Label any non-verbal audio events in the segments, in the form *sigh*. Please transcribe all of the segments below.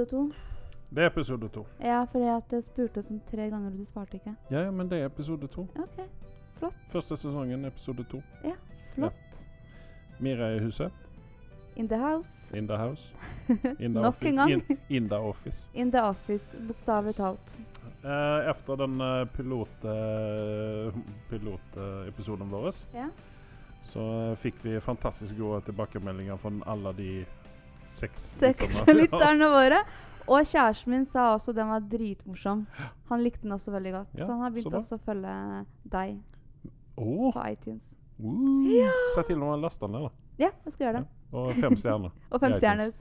episode to. Det er episode to. Ja, fordi at jeg spurte sånn tre ganger, og du svarte ikke. Ja, ja, men det er episode to. OK, flott. Første sesongen, episode to. Flott. Mira er i huset. In the house. In the house. *laughs* In the Nok office. en gang. In, in the office. In the office, bokstavelig talt. Eh, efter den uh, pilot, uh, pilotepisoden vår Ja. så eh, fikk vi fantastisk gode tilbakemeldinger fra alle de seks Seks *laughs* lytterne. våre. Og kjæresten min sa også den var dritmorsom. Han likte den også veldig godt. Ja, så han har begynt også å følge deg oh. på iTunes. Uh. Ja. Se til å laster den, da. Ja, jeg skal gjøre det. Og fem stjerner. *laughs* Og fem stjerner.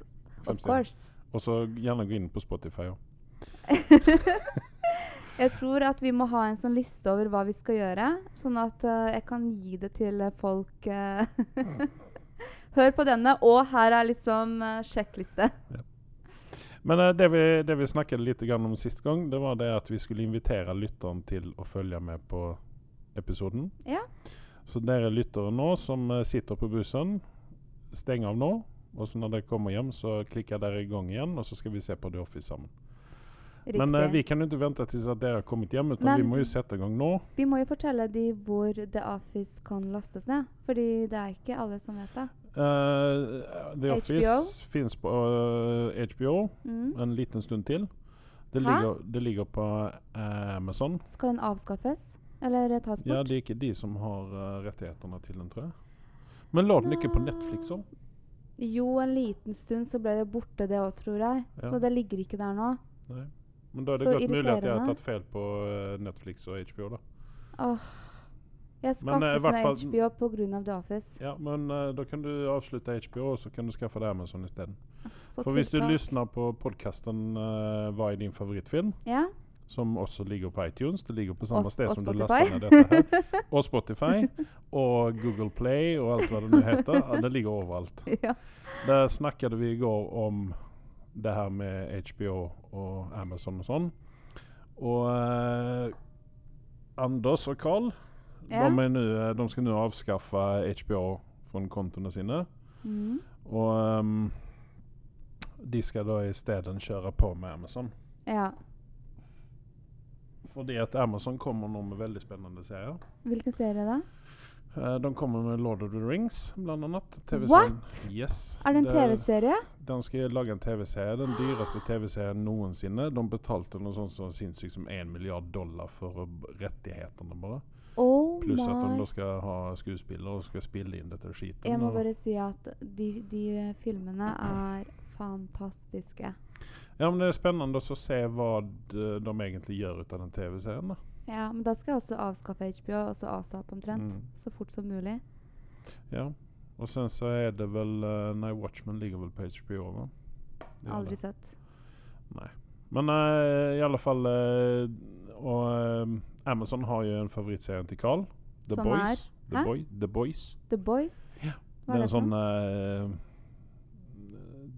Of course. Og så gjerne gå inn på Spotify òg. *laughs* jeg tror at vi må ha en sånn liste over hva vi skal gjøre, sånn at uh, jeg kan gi det til folk eh. Hør på denne, og her er liksom uh, sjekkliste. Men uh, det, vi, det vi snakket litt grann om sist gang, det var det at vi skulle invitere lytteren til å følge med på episoden. Ja. Så dere lyttere nå som eh, sitter på bussen, steng av nå. Og så når dere kommer hjem, så klikker dere i gang igjen, og så skal vi se på The Office sammen. Riktig. Men uh, vi kan jo ikke vente til at dere har kommet hjem, utan Men- vi må jo sette i gang nå. Vi må jo fortelle de hvor The Office kan lastes ned. Fordi det er ikke alle som vet det. Eh, The HBO? Office fins på uh, HBO Mm. en liten stund til. Det ligger, det ligger på uh, Amazon. Skal den avskaffes? Eller tas bort? Ja, det er ikke de som har eh, rettighetene til den, tror jeg. Men lå den ikke på Netflix òg? Jo, en liten stund så ble det borte, det òg, tror jeg. Ja. Så det ligger ikke der nå. Nei. Men da er det Så godt mulig at jeg har tatt feil på eh, Netflix og HBO, da. Åh. Jeg eh, skaffet meg fall- HBO pga. The Office. Ja, men uh, da kan du avslutte HBO, og så kan du skaffe deg Amazon isteden. Så For hvis du lysner på podkasten uh, 'Hva er din favorittfilm?', Ja. som også ligger på iTunes Det ligger på samme Og- sted og som du laster ned dette her. *laughs* Og Spotify. Og Google Play og alt hva det nå heter. Ja, det ligger overalt. *laughs* ja. Der snakket vi i går om det her med HBO og Amazon og sånn. Og uh, Anders og Carl Ja. de, er nu, eh, de skal nå avskaffe HBO från kontona sine. Mm. Og um, de skal da istället kjøre på med Amazon. ja. Fordi at Amazon kommer nå med veldig spennende serier. Hvilken serie da? Eh, de kommer med Lord of the Rings, blant annet. What? Yes. Er det en TV-serie? De skal lage en TV-serie. Den dyreste TV-serien noensinne. De betalte noe sånt som sinnssykt som 1 milliard dollar for eh, rettighetene, bare. Pluss at de da skal ha skuespillere og skal spille inn dette skiten. Jeg må og- bare si at de, de filmene er fantastiske. Ja, men det er spennende å se hva de, de egentlig gjør ut av den TV-serien. da. Ja, men da skal jeg også avskaffe HBO, også ASAP omtrent. Mm. Så fort som mulig. Ja. Og sen så er det vel uh, Nei, Watchmen ligger vel på HBO, va? Aldri sett. Nei. Men uh, i alle fall uh, Og Amazon har jo en favorittserie til Carl. The Som Boys. er? The, Boy, The Boys. The Boys? Ja, Hva det er en sånn uh,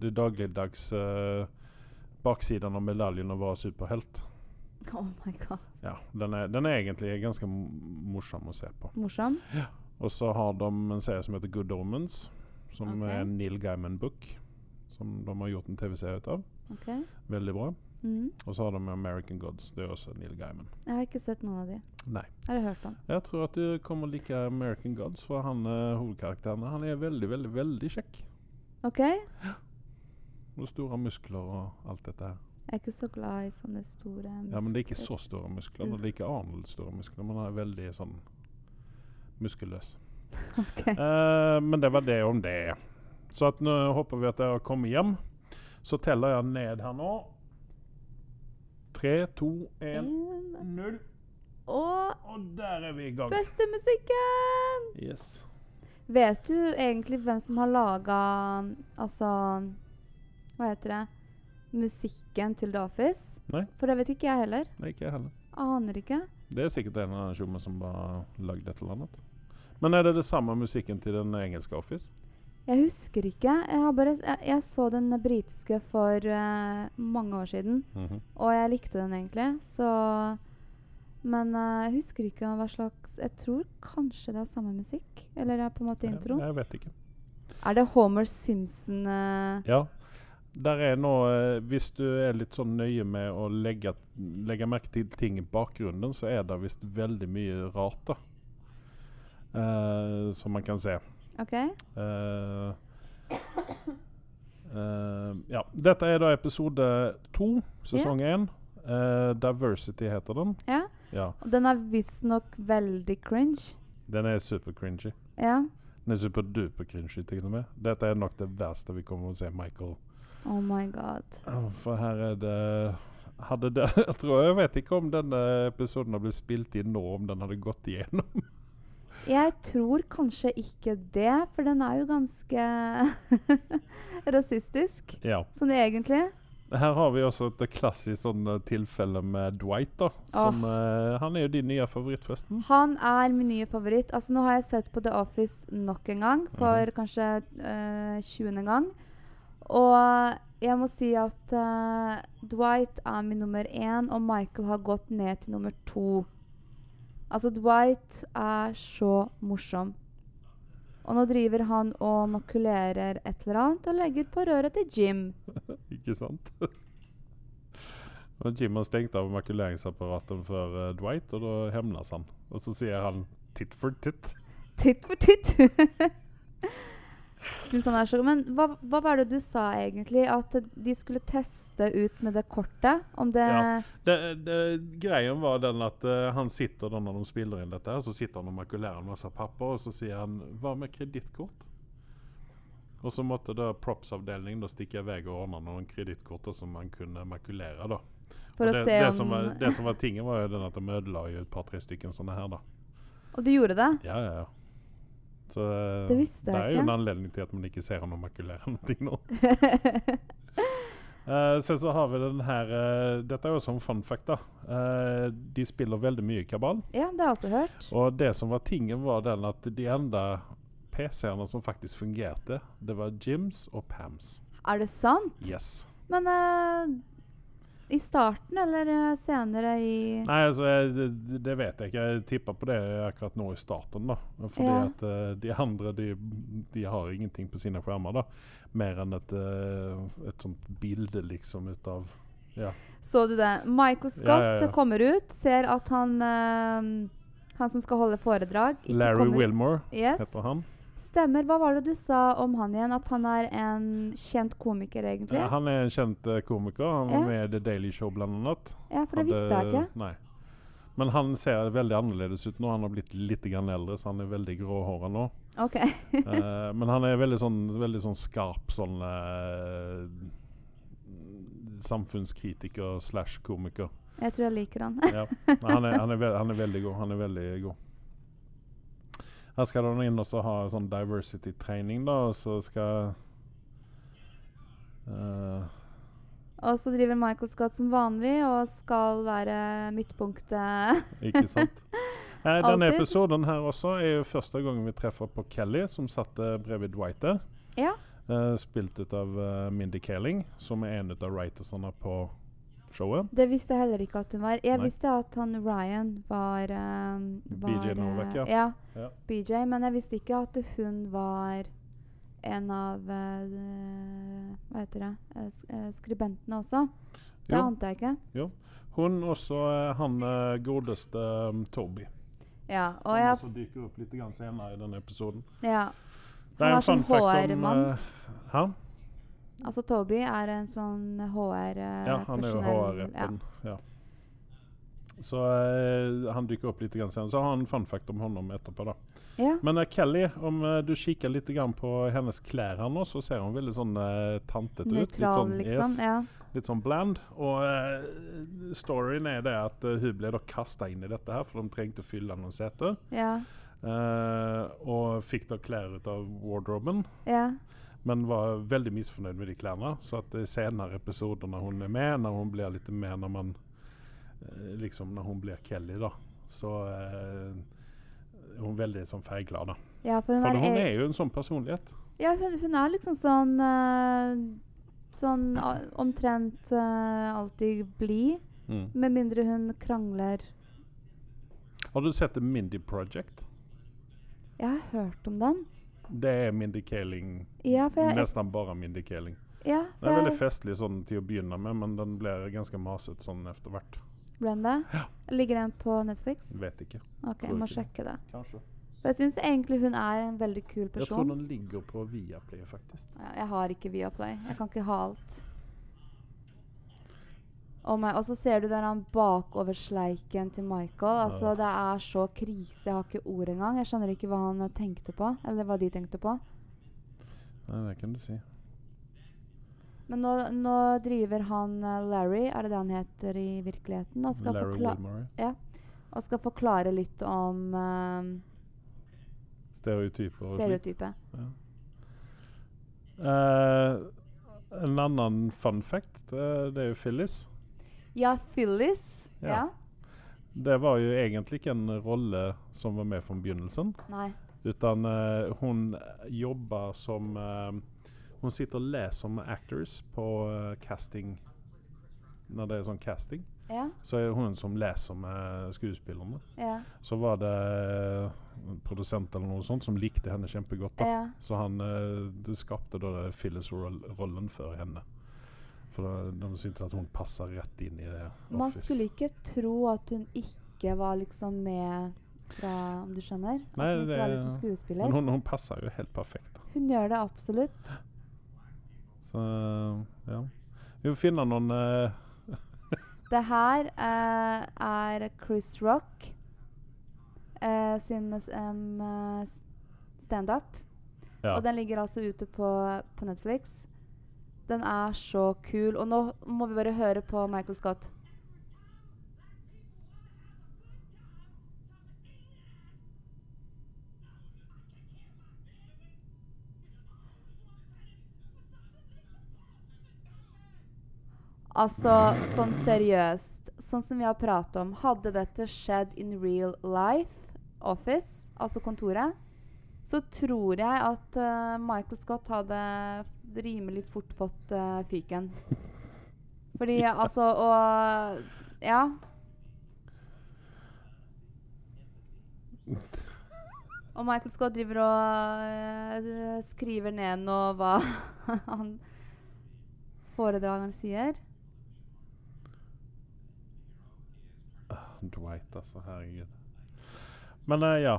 Det dagligdags uh, Baksiden av medaljen å være superhelt. Oh my god. Ja, den er, den er egentlig ganske morsom å se på. Morsom? Og så har de en serie som heter Good Omens, som okay. er en Neil Gaiman-book. Som de har gjort en TV-serie ut av. Okay. Veldig bra. Mm. Og så har de American Gods. Det er også Neil Gaiman. Jeg har ikke sett noen av de. Nei. Eller hørt om. Jeg tror at du kommer like American Gods, for han uh, hovedkarakteren han er veldig, veldig, veldig kjekk. OK? Jeg *gasps* Og store muskler og alt dette her. Jeg er ikke så glad i sånne store muskler. Ja, men det er ikke så store muskler. Det er ikke Arnold store muskler, men han er veldig sånn muskelløs. *laughs* Ok. uh, men det var det om det. Så nå håper vi at dere kommer hjem. Så teller jeg ned her nå. Tre, to, én, En- null. Og Og der er vi i gang. beste musikken! Yes. Vet du egentlig hvem som har laga Altså Hva heter det? Musikken til The Office? Nei. For det vet ikke jeg heller. Nei, ikke jeg heller. Aner ikke. Det er sikkert en av tjommene som har lagd et eller annet. Men er det det samme musikken til den engelske Office? Jeg husker ikke. Jeg, har bare, jeg, jeg så den britiske for uh, mange år siden, Mhm. og jeg likte den egentlig, så Men uh, jeg husker ikke hva slags Jeg tror kanskje det er samme musikk. Eller er på en måte intro. Jeg, jeg vet ikke. Er det Homer Simpson uh, Ja. Der er nå, Hvis du er litt sånn nøye med å legge, legge merke til ting i bakgrunnen, så er det visst veldig mye rart, da. Som man kan se. OK? Uh, uh, *coughs* ja. Dette er da episode to, sesong én. Eh, Diversity heter den. Ja. Ja. Og den er visstnok veldig cringe. Den er super-cringy. Ja. Den er superduper-cringy, til og med. Dette er nok det verste vi kommer å se Michael. Oh my god. For her er det hadde det, *laughs* Jeg tror jeg vet ikke om denne episoden har blitt spilt inn nå, om den hadde gått igjennom. Jeg tror kanskje ikke det, for den er jo ganske *laughs* rasistisk. Ja. Sånn egentlig. Her har vi også et klassisk sånn eh, tilfelle med Dwight. da som, eh, Han er jo din nye favoritt, forresten. Han er min nye favoritt. Altså, nå har jeg sett på The Office nok en gang, for Mhm. kanskje tjuende 20. gang. Og jeg må si at uh, Dwight er min nummer én, og Michael har gått ned til nummer to. Altså, Dwight er så morsom. Og nå driver han og makulerer et eller annet og legger på røret til Jim. *laughs* Ikke sant? og Jim har stengt av makuleringsapparatet for uh, Dwight, og da hemnes han. Og så sier han 'titt for titt'. Titt for titt. *laughs* Syns han er så Men hva, hva var det du sa egentlig? At de skulle teste ut med det kortet? Om det Ja. Det, det, greien var den at uh, han sitter da når de spiller inn dette, så sitter han og makulerer en masse papper, og så sier han 'hva med kredittkort'? Og så måtte da props-avdelingen da stikke i vei og ordne noen kredittkort som man kunne makulere. da. For Og det, se det, om som var, det som var tingen, var jo den at de ødela et par-tre stykker sånne her, da. Og du gjorde det? Ja, ja, ja. Så eh, Det visste jeg det er jo ikke. en anledning til at man ikke ser ham makulere ting nå. *laughs* uh, sen så har vi den her uh, Dette er jo en fun fact. da. Uh, de spiller veldig mye kabal. ja, det har jeg også hørt. Og det som var tingen, var den at de enda PC-ene som faktisk fungerte, det var Jims og Pams. Er det sant? Yes. Men i starten eller eh, senere i Nei, altså, det, det vet jeg ikke. Jeg tipper på det akkurat nå i starten. da. Fordi Ja. at uh, de andre de, de har ingenting på sine skjermer. da. Mer enn et, uh, et sånt bilde liksom ut av Ja. Så du det? Michael Scott Ja, kommer ut, ser at han uh, Han som skal holde foredrag, Larry kommer Wilmore Yes. heter han. Stemmer. Hva var det du sa om han igjen? At han er en kjent komiker, egentlig? Ja, han er en kjent uh, komiker. Han var Ja. med i The Daily Show blant annet. Ja, for det visste jeg ikke. Nei. Men han ser veldig annerledes ut nå. Han har blitt litt grann eldre, så han er veldig gråhåra nå. OK. uh, *laughs* men han er veldig sånn, veldig sånn skarp sånn uh, Samfunnskritiker slash komiker. Jeg tror jeg liker han. Ja. Han, er, han, er han er veldig god. Han er veldig god. Her skal de inn og så ha sånn diversity-trening, da, og så skal uh, Og så driver Michael Scott som vanlig og skal være midtpunktet. Ikke sant? *laughs* Eh, denne episoden her også er jo første gangen vi treffer på Kelly, som satt brevet bredvid Dwight der. Ja. Uh, spilt ut av uh, Mindy Kaling, som er en av writersene på showet. Det visste jeg heller ikke at hun var. Jeg Nei. visste at han Ryan var, um, var BJ Novak, ja. ja. Ja. BJ, men jeg visste ikke at hun var en av uh, Hva heter det? uh, skribentene også. Det Jo. ante jeg ikke. Hun også uh, han godeste um, Toby. Ja, og Som også dukker opp litt senere i denne episoden. ja. Det er Han en er sånn fun fact om, eh, Hæ? Altså Toby er en sånn HR-personell. Ja, han er jo HR-rappen. Ja. Så eh, han dukker opp litt senere. Så har han fun fact om honom etterpå. da. Ja. ja. Men uh, Kelly, om uh, du kikker litt på hennes klær her nå, så ser hun veldig sånn uh, tantete ut. Litt sånn, liksom. Ja. litt sånn bland. Og eh, storyen er det at eh, hun ble kasta inn i dette her, for de trengte å fylle noen seter. Ja. Eh, og fikk da klær ut av wardroben. ja. Men var veldig misfornøyd med de klærne. Så at i senere episoder når hun er med, når hun blir litt mer når man eh, Liksom når hun blir Kelly, da, så eh, er hun veldig sånn feiglad. da. ja for hun For er, hun er jo en sånn personlighet. Ja, hun, hun er liksom sånn uh, Sånn a- omtrent uh, alltid blid. Mm. Med mindre hun krangler. Har du sett The Mindy Project? Jeg har hørt om den. Det er Mindy Kaling. Ja, Nesten bare Mindy Kaling. Ja, den er veldig festlig sånn til å begynne med, men den blir ganske masete sånn etter hvert. Ble den det? Ligger den på Netflix? Vet ikke. Ok, jeg må ikke sjekke det. Kanskje. For jeg syns egentlig hun er en veldig kul person. Jeg tror den ligger på Viaplay, faktisk. Ja, jeg har ikke Viaplay. Jeg kan ikke ha alt. Og, my, og så ser du der han bakoversleiken til Michael. Altså, Ja. Det er så krise. Jeg har ikke ord engang. Jeg skjønner ikke hva han eh, tenkte på. Eller hva de tenkte på. Nei, det kan du si. Men nå, nå driver han eh, Larry, er det det han heter i virkeligheten? Og skal, Larry forkla Ja. og skal forklare litt om um, Stereotyper og slikt. stereotypet. Uh, en annen fun fact, eh, det er jo Phyllis. Ja, Phyllis. Ja. Det var jo egentlig ikke en rolle som var med fra begynnelsen. Nei. Utan uh, hun jobber som uh, Hun sitter og leser med actors på uh, casting Når det er sånn casting. Ja. Så er hun som leser med skuespillerne. Ja. Så var det en produsent eller noe sånt som likte henne kjempegodt. da. ja. Så han skapte da Phyllis-rollen for henne. For de syntes at hun passer rett inn i det. Man skulle ikke tro at hun ikke var liksom med fra Om du skjønner? Nei, at hun ikke var liksom skuespiller. Men hun, hun passer jo helt perfekt. da. Hun gjør det absolutt. Så ja. Vi må finne noen uh, *laughs* Det her uh, er Chris Rock uh, sin um, standup. ja. Og den ligger altså ute på, på Netflix. Den er så kul. Og nå må vi bare høre på Michael Scott. Altså, sånn seriøst, sånn som vi har pratet om, hadde dette skjedd in real life, office, altså kontoret, så tror jeg at uh, Michael Scott hadde rimelig fort fått uh, fyken. *laughs* Fordi altså Og Ja. *laughs* Og Michael Scott driver og uh, skriver ned nå hva *laughs* han foredrageren sier. Dwight, altså. Herregud. Men uh, ja.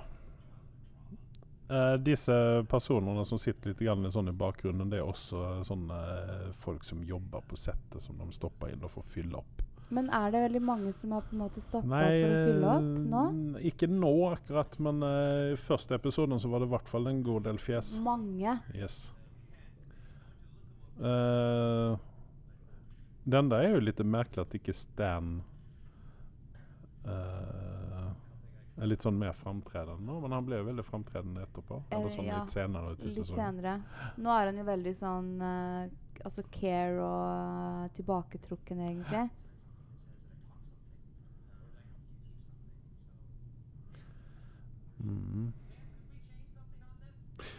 Eh, disse personene som sitter litt grann sånn i bakgrunnen, det er også eh, sånne eh, folk som jobber på settet, som de stopper inn og får fylle opp. Men er det veldig mange som har på en måte stoppa for å fylle opp nå? ikke nå akkurat, men eh, i første episoden så var det i hvert fall en god del fjes. Mange. Yes. Uh, den der er jo litt merkelig at ikke Stan eh, er litt sånn mer framtredende nå, men han ble jo veldig framtredende etterpå. Eller Eh, sånn ja. litt senere ut i Litt sesongen. senere. Nå er han jo veldig sånn uh, Altså care og uh, tilbaketrukken, egentlig. Mm.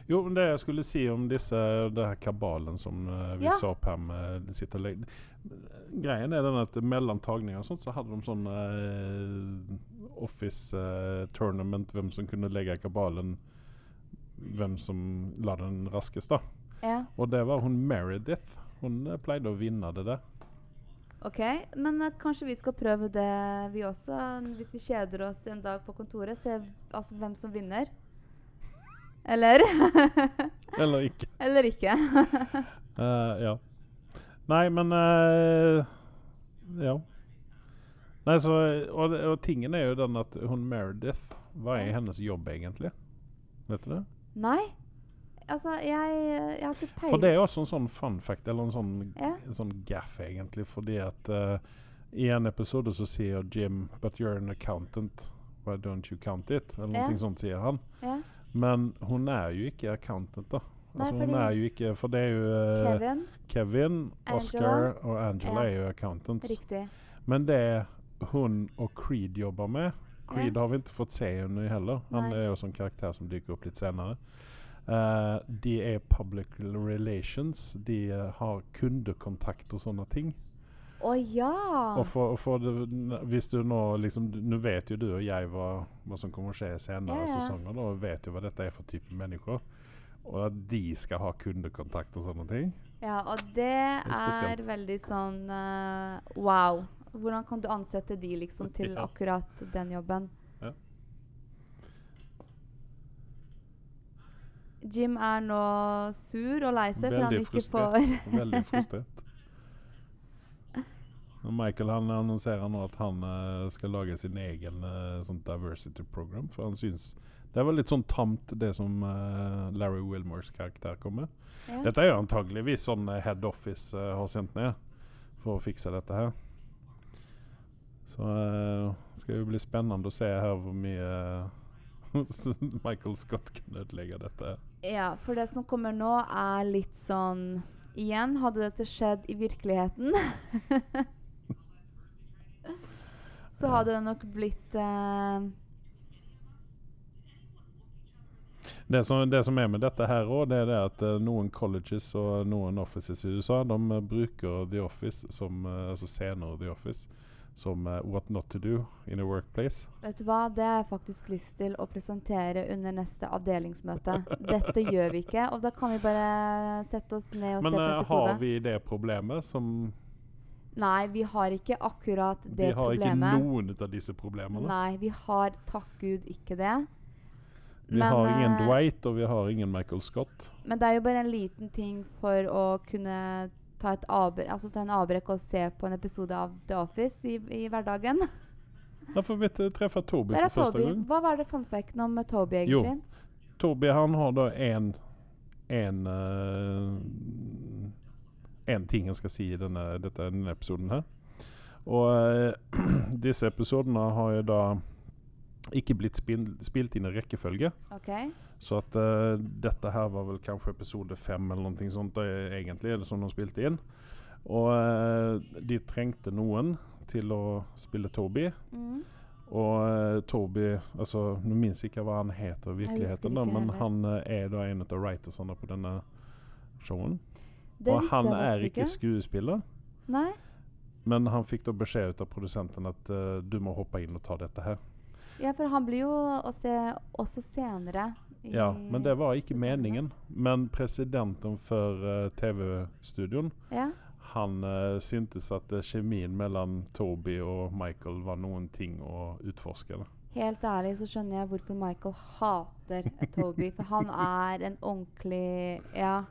Jo, men det jeg skulle si om disse, det her kabalen som uh, vi Ja. så opp her med de sitter og Greien er den at mellom tagninger og sånt, så hadde de sånn uh, Office uh, tournament, hvem som kunne legge kabalen Hvem som la den raskest, da. Ja, Og det var hun Meredith. Hun pleide å vinne det der. OK. Men uh, kanskje vi skal prøve det, vi også. Hvis vi kjeder oss en dag på kontoret, se altså, hvem som vinner. Eller? *laughs* Eller ikke. Eller ikke. uh, *laughs* ja. Nei, men uh, Ja. Nei, så, og, og tingen er jo den at hun Meredith Hva er hennes jobb, egentlig? Vet du det? Nei. Altså, jeg, jeg har ikke peiling. For det er også en sånn fun fact, eller en sånn, Ja. en sånn gaff, egentlig. Fordi at uh, i en episode så sier Jim But you're an accountant. Why don't you count it? Eller Ja. noe sånt sier han. Ja. Men hun er jo ikke accountant, da. Nei, Altså, hun er jo ikke For det er jo uh, Kevin. Kevin, Oscar og Angela Ja. er jo accountants. Riktig. Men det hun og Creed jobber med Creed Ja. har vi ikke fått se henne heller. Han Nei. er jo sånn karakter som dyker opp litt senere. Uh, de er public relations. De eh, har kundekontakt og sånne ting. Å ja! Og for, og for det, hvis du nå liksom Nå vet jo du og jeg hva, hva som kommer å skje i senere ja. sesonger. Da, og vet jo hva dette er for type mennesker. Og at de skal ha kundekontakt og sånne ting. Ja, og det er er veldig sånn uh, wow. Hvordan kan du ansette de liksom til *laughs* Ja. akkurat den jobben? Ja. Jim er nå sur og lei seg for han ikke får Veldig frustrert. *laughs* Michael han annonserer nå at han uh, skal lage sin egen uh, sånn diversity program. For han syns det var litt sånn tamt, det som uh, Larry Wilmores karakter kom med. ja. Dette er jo antageligvis sånn head office har sendt ned for å fikse dette her. Så uh, skal det bli spennende å se her hvor mye *laughs* Michael Scott kan ødelegge dette. ja, for det som kommer nå, er litt sånn Igjen, hadde dette skjedd i virkeligheten *laughs* Så hadde det nok blitt eh, Det som, det som er med dette her òg, det er det at eh, noen colleges og noen offices i USA de eh, bruker The Office som eh, altså scener The Office som uh, what not to do in a workplace. Vet du hva, det har jeg faktisk lyst til å presentere under neste avdelingsmøte. *laughs* Dette gjør vi ikke, og da kan vi bare sette oss ned og Men se på episode. Men har vi det problemet som Nei, vi har ikke akkurat det problemet. Vi har problemet. ikke noen av disse problemene. Nei, vi har takk Gud ikke det. Vi Men, har ingen eh, Dwight, og vi har ingen Michael Scott. Men det er jo bare en liten ting for å kunne ta, avbrekk, altså ta en avbrekk og se på en episode av The Office i, i hverdagen. *laughs* Da får vi treffe Toby for første Toby. gang. Hva var det fun facten om Toby, Jo. egentlig? Toby han har da en en, en ting jeg skal si i denne, dette, denne episoden her. Og eh, *clears throat* disse episodene har jo da ikke blitt spil, spilt inn i rekkefølge. Okay. Så at eh, dette her var vel kanskje episode fem eller noe sånt egentlig, som de spilte inn. Og eh, de trengte noen til å spille Toby. Mm. Og eh, Toby altså, Nå minnes jeg ikke hva han heter i virkeligheten, da, men han eh, er da en av writersene på denne showen. Det og han er ikke skuespiller, Nei. men han fikk da beskjed ut av produsenten at uh, du må hoppe inn og ta dette her. Ja, for han blir jo å se også senere. Ja, men det var ikke sesongen. meningen. Men presidenten for uh, TV-studioen Ja. han uh, syntes at eh, kjemien mellom Toby og Michael var noen ting å utforske. Da. Helt ærlig så skjønner jeg hvorfor Michael hater Toby. For han *laughs* er en ordentlig Ja.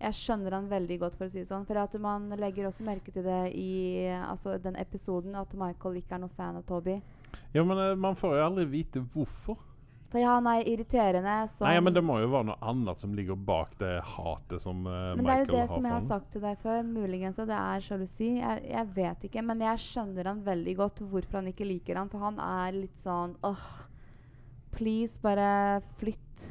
Jeg skjønner han veldig godt, for å si det sånn. For at man legger også merke til det i altså, den episoden, at Michael ikke er noen fan av Toby. Ja, men eh, man får jo aldri vite hvorfor. For han er irriterende som Nei, men det må jo være noe annet som ligger bak det hatet som Michael har for Men det er jo det som jeg har sagt til deg før. Muligens at det er sjalusi. Jeg, jeg vet ikke. Men jeg skjønner han veldig godt hvorfor han ikke liker han. For han er litt sånn åh, please, bare flytt.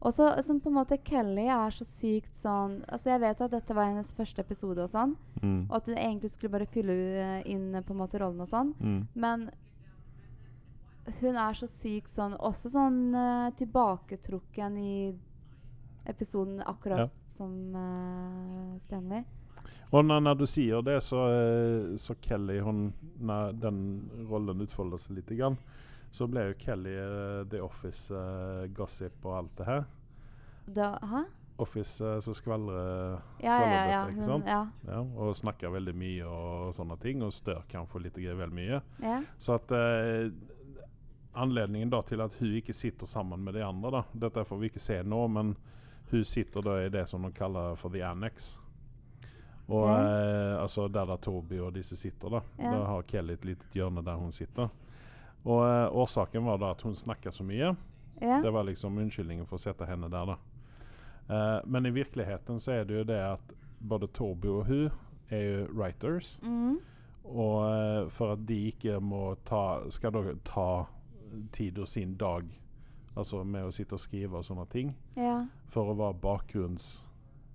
Og så som på en måte Kelly er så sykt sånn Altså Jeg vet at dette var hennes første episode, og sånn Mm. og at hun egentlig skulle bare fylle uh, inn uh, på en måte rollen og sånn. Mm. Men hun er så sykt sånn Også sånn uh, tilbaketrukken i episoden, akkurat Ja. som uh, Stanley. Og når, når du sier det, så, eh, så Kelly hun, den rollen utfolder seg litt, grann, så ble jo Kelly uh, The Office eh, gossip og alt det her. Da, hæ? Office uh, som skvallrer Ja, ja, ja. ikke sant? ja, og snakker veldig mye og sånne ting, og stør kanskje litt vel mye. ja. Så at eh, Anledningen da til at hun ikke sitter sammen med de andre, da Dette får vi ikke se nå, men hun sitter da i det som de kaller for the annex. Og okay. eh, altså Der da Toby og disse sitter, da. Da har Kelly et lite hjørne der hun sitter. Og eh, Årsaken var da at hun snakka så mye. ja. Det var liksom unnskyldningen for å sette henne der, da. Eh, men i virkeligheten så er det jo det at både Toby og hun er jo writers. Mm. Og eh, for at de ikke må ta Skal da ta tid og sin dag Altså med å sitte og skrive og sånne ting ja. for å være bakgrunns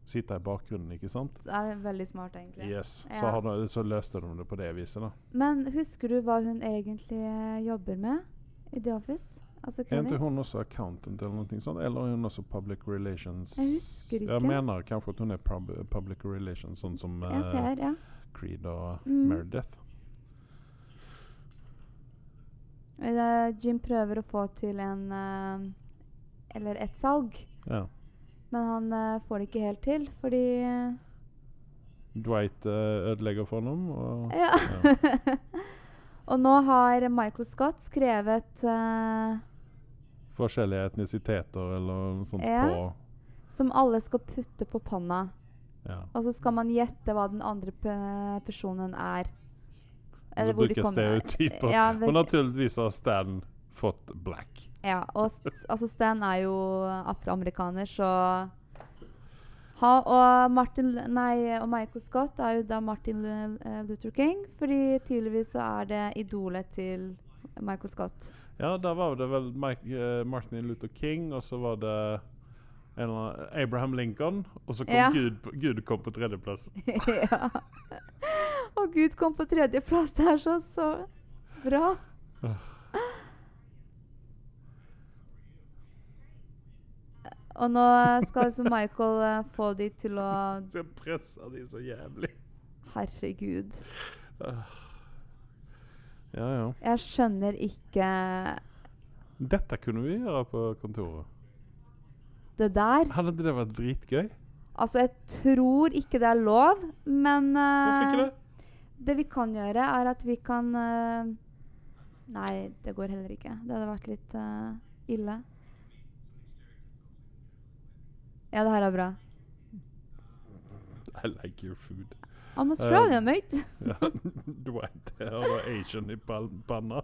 Sitte i bakgrunnen, ikke sant? Det er veldig smart, egentlig. Yes. Så, Ja. så, de, så løste de det på det viset, da. Men husker du hva hun egentlig eh, jobber med i The Office? Altså Er ikke hun også accountant eller noe sånt? Eller er hun også public relations? Jeg husker ikke. Jeg mener kanskje at hun er pub public relations, sånn som Ja, eh, ja. Creed og Mm. Meredith. Eh, Jim prøver å få til en uh, Eller et salg. Ja. Men han eh, får det ikke helt til, fordi eh, Dwight eh, ødelegger for ham. Og, Ja. *laughs* og nå har Michael Scott skrevet uh, Forskjellige etnisiteter eller noe sånt Ja. på som alle skal putte på panna. ja. Og så skal man gjette hva den andre pe personen er. Du bruker stereotyper. Ja, Og naturligvis har Stan fått black. Ja, og altså Stan er jo afroamerikaner, så ha, og, Martin, nei, og Michael Scott er jo da Martin eh, Luther King, fordi tydeligvis så er det idolet til Michael Scott. Ja, da var det vel Mike, uh, Martin Luther King, og så var det annen Abraham Lincoln, og så kom Ja. Gud, Gud kom på tredjeplass. *laughs* *laughs* ja. Og Gud kom på tredjeplass. Det er så, så bra. Og nå skal liksom Michael eh, få de til å *laughs* Skal jeg presser de så jævlig. Herregud. Ja, ja. Jeg skjønner ikke Dette kunne vi gjøre på kontoret. det der. Hadde ikke det vært dritgøy? Altså, jeg tror ikke det er lov, men Hvorfor eh, ikke det? det vi kan gjøre, er at vi kan uh, Nei, det går heller ikke. Det hadde vært litt uh, ille. Ja, det her er bra. I like your food. I'm Australian, mate. *laughs* Ja, jeg har da Asian i panna.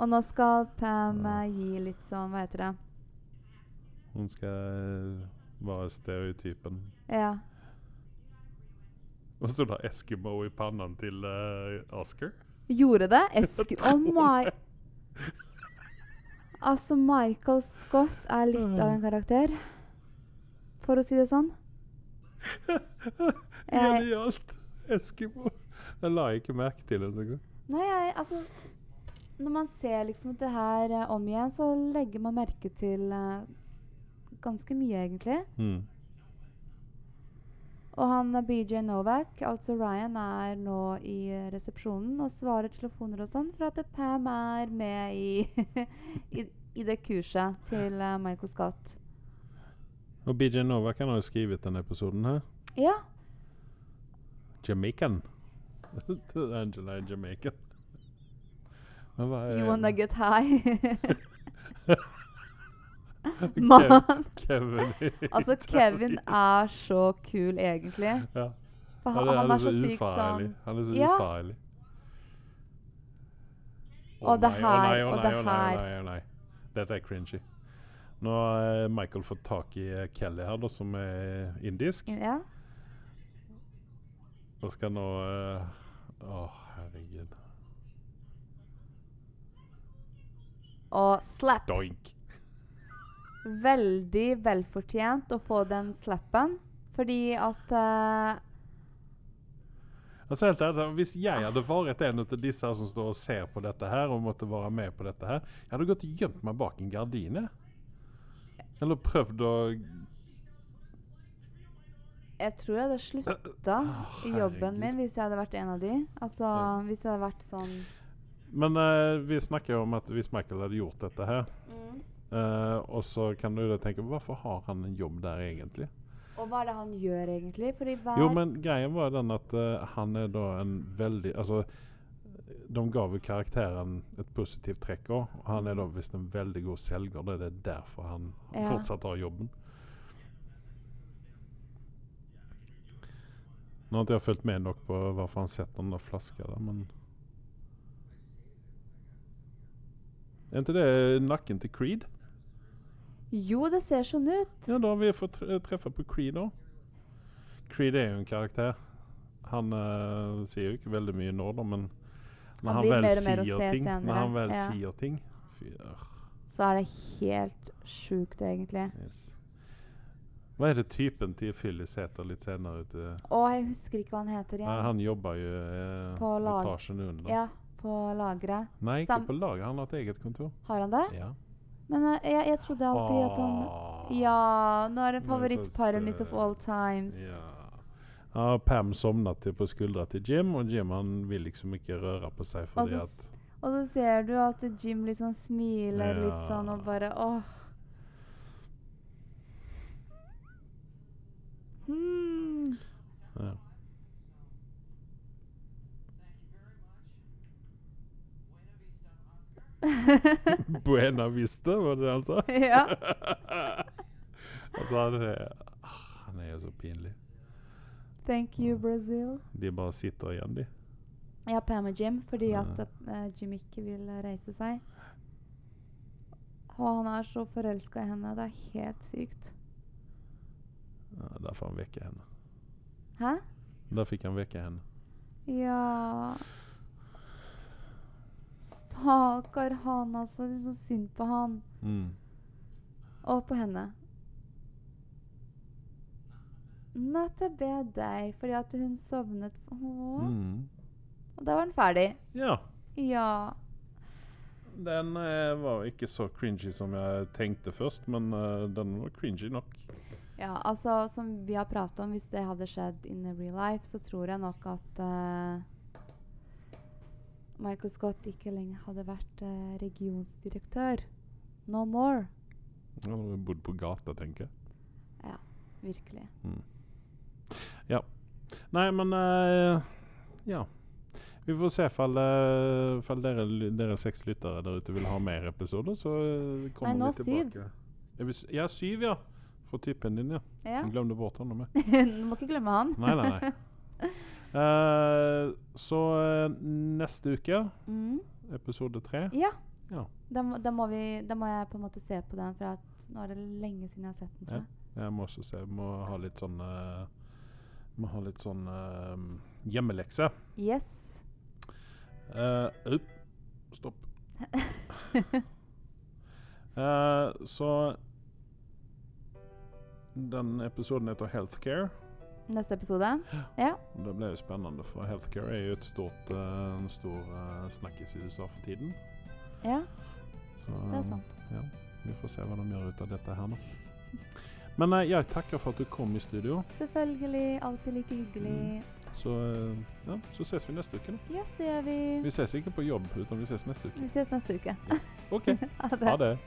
Og nå skal Pam uh, gi litt sånn Hva heter det? Hun skal eh, være stereotypen. Ja. *laughs* Og så da Eskimo i pannen til uh, Oscar. Gjorde det? Esk... *laughs* Oh my Altså, Michael Scott er litt av en karakter. For å si det sånn. *laughs* Jeg, Genialt! Eskimo. Jeg la ikke merke til det så nei, jeg Altså Når man ser liksom det her eh, om igjen, så legger man merke til uh, ganske mye, egentlig. Mm. Og han BJ Novak, altså Ryan, er nå i resepsjonen og svarer telefoner og sånn, for at Pam er med i, *laughs* i, i det kurset til uh, Michael Scott. Og BJ Novak han har jo skrevet denne episoden her. Ja. Jamaican. *laughs* Angela er Jamaican. You wanna get high? *laughs* *laughs* Kev- Man. Kevin Altså, Kevin er så kul, egentlig. Ja. For Ja, han, det- han er så sykt sånn Han er så Ja. ufarlig. Og det her, å det her. å nei, å nei. Dette er cringy. Nå har eh, Michael fått tak i eh, Kelly her, da, som er indisk. Ja. Og skal nå eh, Å, herregud. Og slap. Doink. Veldig velfortjent å få den slappen, fordi at uh, Altså helt ærlig, Hvis jeg hadde vært en av disse som står og ser på dette her, og måtte være med på dette her, jeg hadde gått og gjemt meg bak en gardin. Eller prøvd å Jeg tror jeg hadde slutta i jobben min hvis jeg hadde vært en av de. Altså, Ja. hvis jeg hadde vært sånn Men uh, vi snakker jo om at hvis Michael hadde gjort dette her, eh, og så kan du da tenke Hvorfor har han en jobb der egentlig? Og hva er det han gjør, egentlig? Jo, men greien var den at uh, han er da en veldig Altså, de gav jo karakteren et positivt trekk òg. Og han er da visst en veldig god selger. Det er det derfor han Ja. fortsatt har jobben. Nå har ikke jeg fulgt med nok på hvorfor han setter den der flaska der, men Er ikke det nakken til Creed? Jo, det ser sånn ut. Ja, da har vi fått treffe på Creed òg. Creed er jo en karakter. Han uh, sier jo ikke veldig mye nå, da, men når Han han, vel sier ting Når han vel ja. sier ting Fy, øh, Så er det helt sjukt, egentlig. yes. Hva er det typen til Phyllis heter litt senere ute? Å, jeg husker ikke hva han heter igjen. Nei, han jobber jo eh, På etasjen under. Ja, på lageret. Nei, ikke Sam- på lageret. Han har et eget kontor. Har han det? Ja. Men uh, jeg, jeg trodde alltid at han Ja, nå er det favorittparet mitt of all times. Ja. Ja, Pam sovna til på skuldra til Jim, og Jim han vil liksom ikke røre på seg fordi at Og så ser du at Jim liksom smiler litt sånn og bare åh. *laughs* Buena Vista, var det det han sa? *laughs* ja. *laughs* altså, han er, ah, han er jo så pinlig. Thank you, Brazil. De bare sitter igjen, de. Ja, Jim, fordi at uh, Jim ikke vil reise seg. Og han er så forelska i henne. Det er helt sykt. Ja, der får han vekke henne. Hæ? Der fikk han vekke henne. Ja Stakkar han, altså. Det er så synd på han. Mm. Og på henne. Å be deg, fordi at hun sovnet på Mm. Og da var den ferdig. Ja. Ja. Den eh, var ikke så cringy som jeg tenkte først, men eh, den var cringy nok. Ja, altså som vi har pratet om, hvis det hadde skjedd in real life, så tror jeg nok at eh, Michael Scott ikke lenger hadde vært eh, regionsdirektør. No more. Han hadde bodd på gata, tenker jeg. Ja, virkelig. Ja. Nei, men uh, Ja. Vi får se fall, uh, fall dere, dere seks lyttere der ute vil ha mer episoder, så eh, kommer Nei, nå vi tilbake. Syv. Ja, syv, ja. For typen din, ja. Ja. Jeg glemte bort han *laughs* du må ikke glemme han. Nei, nei, nei. *laughs* Eh, så eh, neste uke, Mm. episode tre Ja. Ja. Da, må, da, må vi, da må jeg på en måte se på den, for nå er det lenge siden jeg har sett den. tror Ja. jeg. Jeg må også se. Må ha litt sånn eh, Må ha litt sånn uh, hjemmelekse. Yes. Uh. Stopp. uh, *laughs* så Den episoden heter Healthcare. Neste episode. Ja. Det blir jo spennende, for healthcare er jo et stort, uh, en stor uh, snakkis i USA for tiden. ja, Så, det er sant. Ja, vi får se hva de gjør ut av dette her nå. Men uh, jeg takker for at du kom i studio. Selvfølgelig. Alltid like hyggelig. Så, uh, ja, så ses vi neste uke. Da. Yes, det gjør vi. Vi ses ikke på jobb, utan vi ses neste uke. Vi ses neste uke. OK. *laughs* Ha det. Ha det.